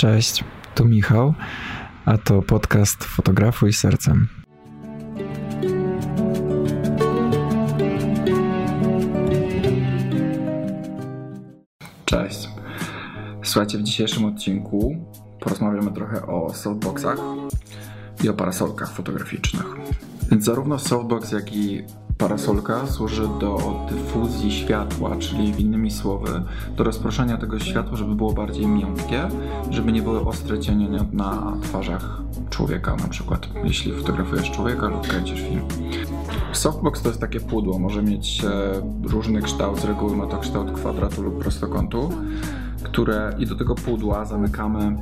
Cześć, tu Michał, a to podcast Fotografuj Sercem. Cześć. Słuchajcie, w dzisiejszym odcinku porozmawiamy trochę o softboxach i o parasolkach fotograficznych. Więc zarówno softbox, jak i Parasolka służy do dyfuzji światła, czyli innymi słowy do rozproszenia tego światła, żeby było bardziej miękkie, żeby nie były ostre cienie na twarzach człowieka, na przykład jeśli fotografujesz człowieka lub kręcisz film. Softbox to jest takie pudło, może mieć e, różny kształt, z reguły ma to kształt kwadratu lub prostokątu, które i do tego pudła zamykamy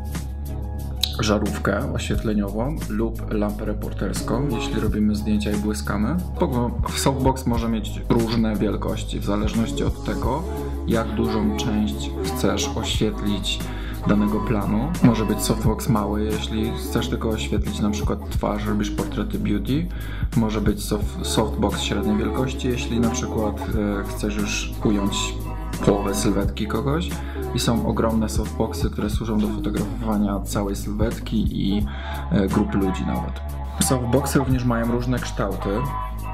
żarówkę oświetleniową lub lampę reporterską, jeśli robimy zdjęcia i błyskamy. Softbox może mieć różne wielkości w zależności od tego, jak dużą część chcesz oświetlić danego planu. Może być softbox mały, jeśli chcesz tylko oświetlić na przykład twarz, robisz portrety beauty. Może być soft, softbox średniej wielkości, jeśli na przykład e, chcesz już ująć połowę sylwetki kogoś i są ogromne softboxy, które służą do fotografowania całej sylwetki i e, grup ludzi nawet. Softboxy również mają różne kształty.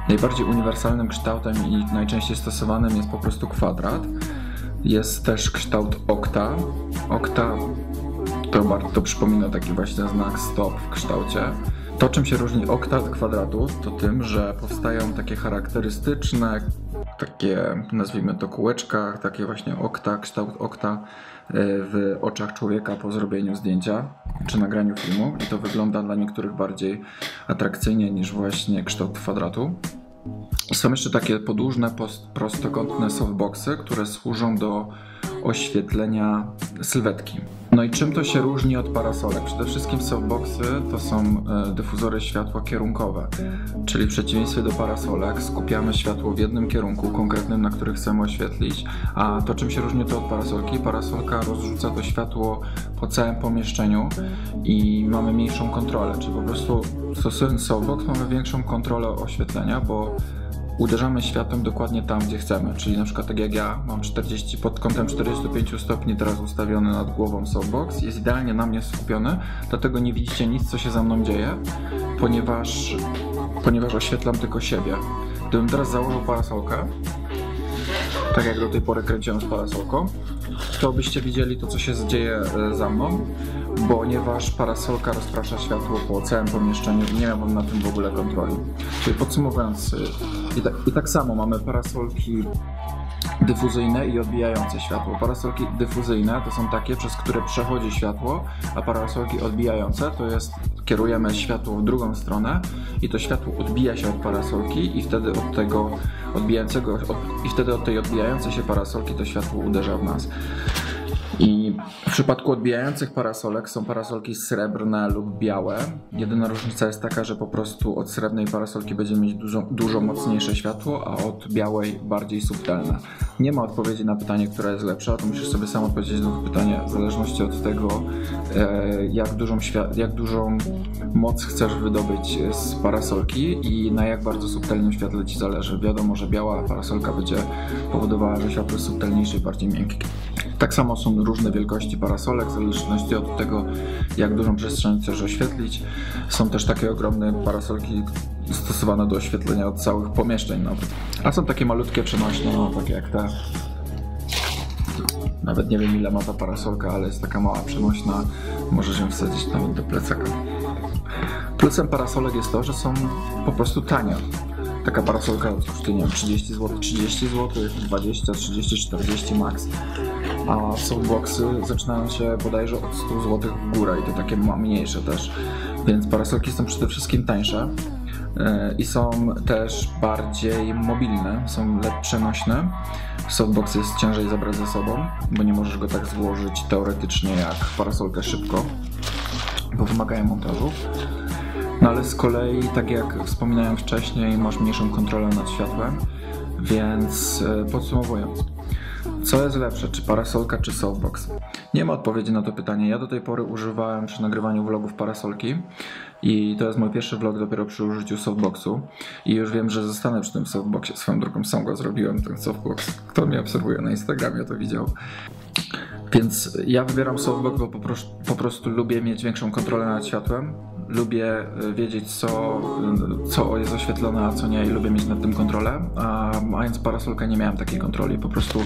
Najbardziej uniwersalnym kształtem i najczęściej stosowanym jest po prostu kwadrat. Jest też kształt okta. Okta to, bardzo, przypomina taki właśnie znak stop w kształcie. To, czym się różni okta od kwadratu, to tym, że powstają takie charakterystyczne takie, nazwijmy to kółeczka, takie właśnie okta, kształt okta e, w oczach człowieka po zrobieniu zdjęcia czy nagraniu filmu i to wygląda dla niektórych bardziej atrakcyjnie niż właśnie kształt kwadratu. Są jeszcze takie podłużne, prostokątne softboxy, które służą do oświetlenia sylwetki. No i czym to się różni od parasolek? Przede wszystkim softboxy to są e, dyfuzory światła kierunkowe, czyli w przeciwieństwie do parasolek skupiamy światło w jednym kierunku konkretnym, na który chcemy oświetlić, a to czym się różni to od parasolki? Parasolka rozrzuca to światło po całym pomieszczeniu i mamy mniejszą kontrolę, czyli po prostu stosując softbox mamy większą kontrolę oświetlenia, bo uderzamy światłem dokładnie tam, gdzie chcemy. Czyli na przykład tak jak ja mam 40, pod kątem 45 stopni teraz ustawiony nad głową softbox, jest idealnie na mnie skupiony, dlatego nie widzicie nic, co się za mną dzieje, ponieważ, ponieważ oświetlam tylko siebie. Gdybym teraz założył parasolkę, tak jak do tej pory kręciłem z parasolką, to byście widzieli to, co się dzieje e, za mną, ponieważ parasolka rozprasza światło po całym pomieszczeniu i nie miałbym na tym w ogóle kontroli. Czyli podsumowując, i tak, i tak samo mamy parasolki dyfuzyjne i odbijające światło. Parasolki dyfuzyjne to są takie, przez które przechodzi światło, a parasolki odbijające to jest kierujemy światło w drugą stronę i to światło odbija się od parasolki i wtedy od tego odbijającego od, i wtedy od tej odbijającej się parasolki to światło uderza w nas. I w przypadku odbijających parasolek są parasolki srebrne lub białe. Jedyna różnica jest taka, że po prostu od srebrnej parasolki będzie mieć dużo, dużo mocniejsze światło, a od białej bardziej subtelne. Nie ma odpowiedzi na pytanie, która jest lepsza, to musisz sobie sam odpowiedzieć na to pytanie w zależności od tego, e, jak dużą, jak dużą moc chcesz wydobyć z parasolki i na jak bardzo subtelnym świetle ci zależy. Wiadomo, że biała parasolka będzie powodowała, że światło jest subtelniejsze i bardziej miękkie. Tak samo są różne wielkości parasolek, w zależności od tego, jak dużą przestrzeń chcesz oświetlić. Są też takie ogromne parasolki stosowane do oświetlenia od całych pomieszczeń nawet. A są takie malutkie przenośne, no, takie jak te. Nawet nie wiem ile ma ta parasolka, ale jest taka mała przenośna. Możesz ją wsadzić nawet do plecaka. Plusem parasolek jest to, że są po prostu tanie. Taka parasolka kosztuje nie wiem, 30 zł, 30 zł, 20, 30, 40 max a softboxy zaczynają się bodajże od 100 zł w górę i to takie mniejsze też. Więc parasolki są przede wszystkim tańsze e, i są też bardziej mobilne, są lepsze przenośne. Softbox jest ciężej zabrać ze sobą, bo nie możesz go tak złożyć teoretycznie jak parasolkę szybko, bo wymagają montażu. No ale z kolei, tak jak wspominałem wcześniej, masz mniejszą kontrolę nad światłem, więc e, podsumowując, co jest lepsze, czy parasolka, czy softbox? Nie ma odpowiedzi na to pytanie. Ja do tej pory używałem przy nagrywaniu vlogów parasolki i to jest mój pierwszy vlog dopiero przy użyciu softboxu i już wiem, że zostanę przy tym softboxie. Swoją drogą sam go zrobiłem, ten softbox. Kto mnie obserwuje na Instagramie, to widział. Więc ja wybieram softbox, bo po prostu, po prostu lubię mieć większą kontrolę nad światłem. Lubię y, wiedzieć, co, y, co jest oświetlone, a co nie, i lubię mieć nad tym kontrolę. A mając parasolkę, nie miałem takiej kontroli. Po prostu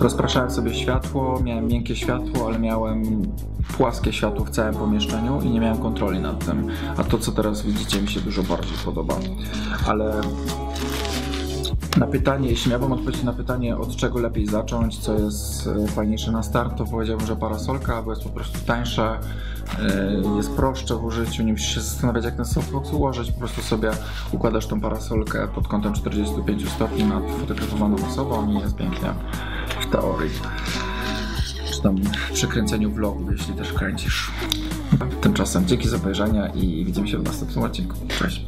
rozpraszałem sobie światło, miałem miękkie światło, ale miałem płaskie światło w całym pomieszczeniu i nie miałem kontroli nad tym. A to, co teraz widzicie, mi się dużo bardziej podoba. Ale na pytanie, jeśli miałbym odpowiedzieć na pytanie, od czego lepiej zacząć, co jest e, fajniejsze na start, to powiedziałbym, że parasolka, bo jest po prostu tańsza, e, jest prostsze w użyciu, nie musisz się zastanawiać, jak ten softbox ułożyć, po prostu sobie układasz tą parasolkę pod kątem 45 stopni nad fotografowaną osobą i jest pięknie w teorii. Czy tam przy kręceniu vlogu, jeśli też kręcisz. Tymczasem dzięki za obejrzenie i widzimy się w następnym odcinku. Cześć.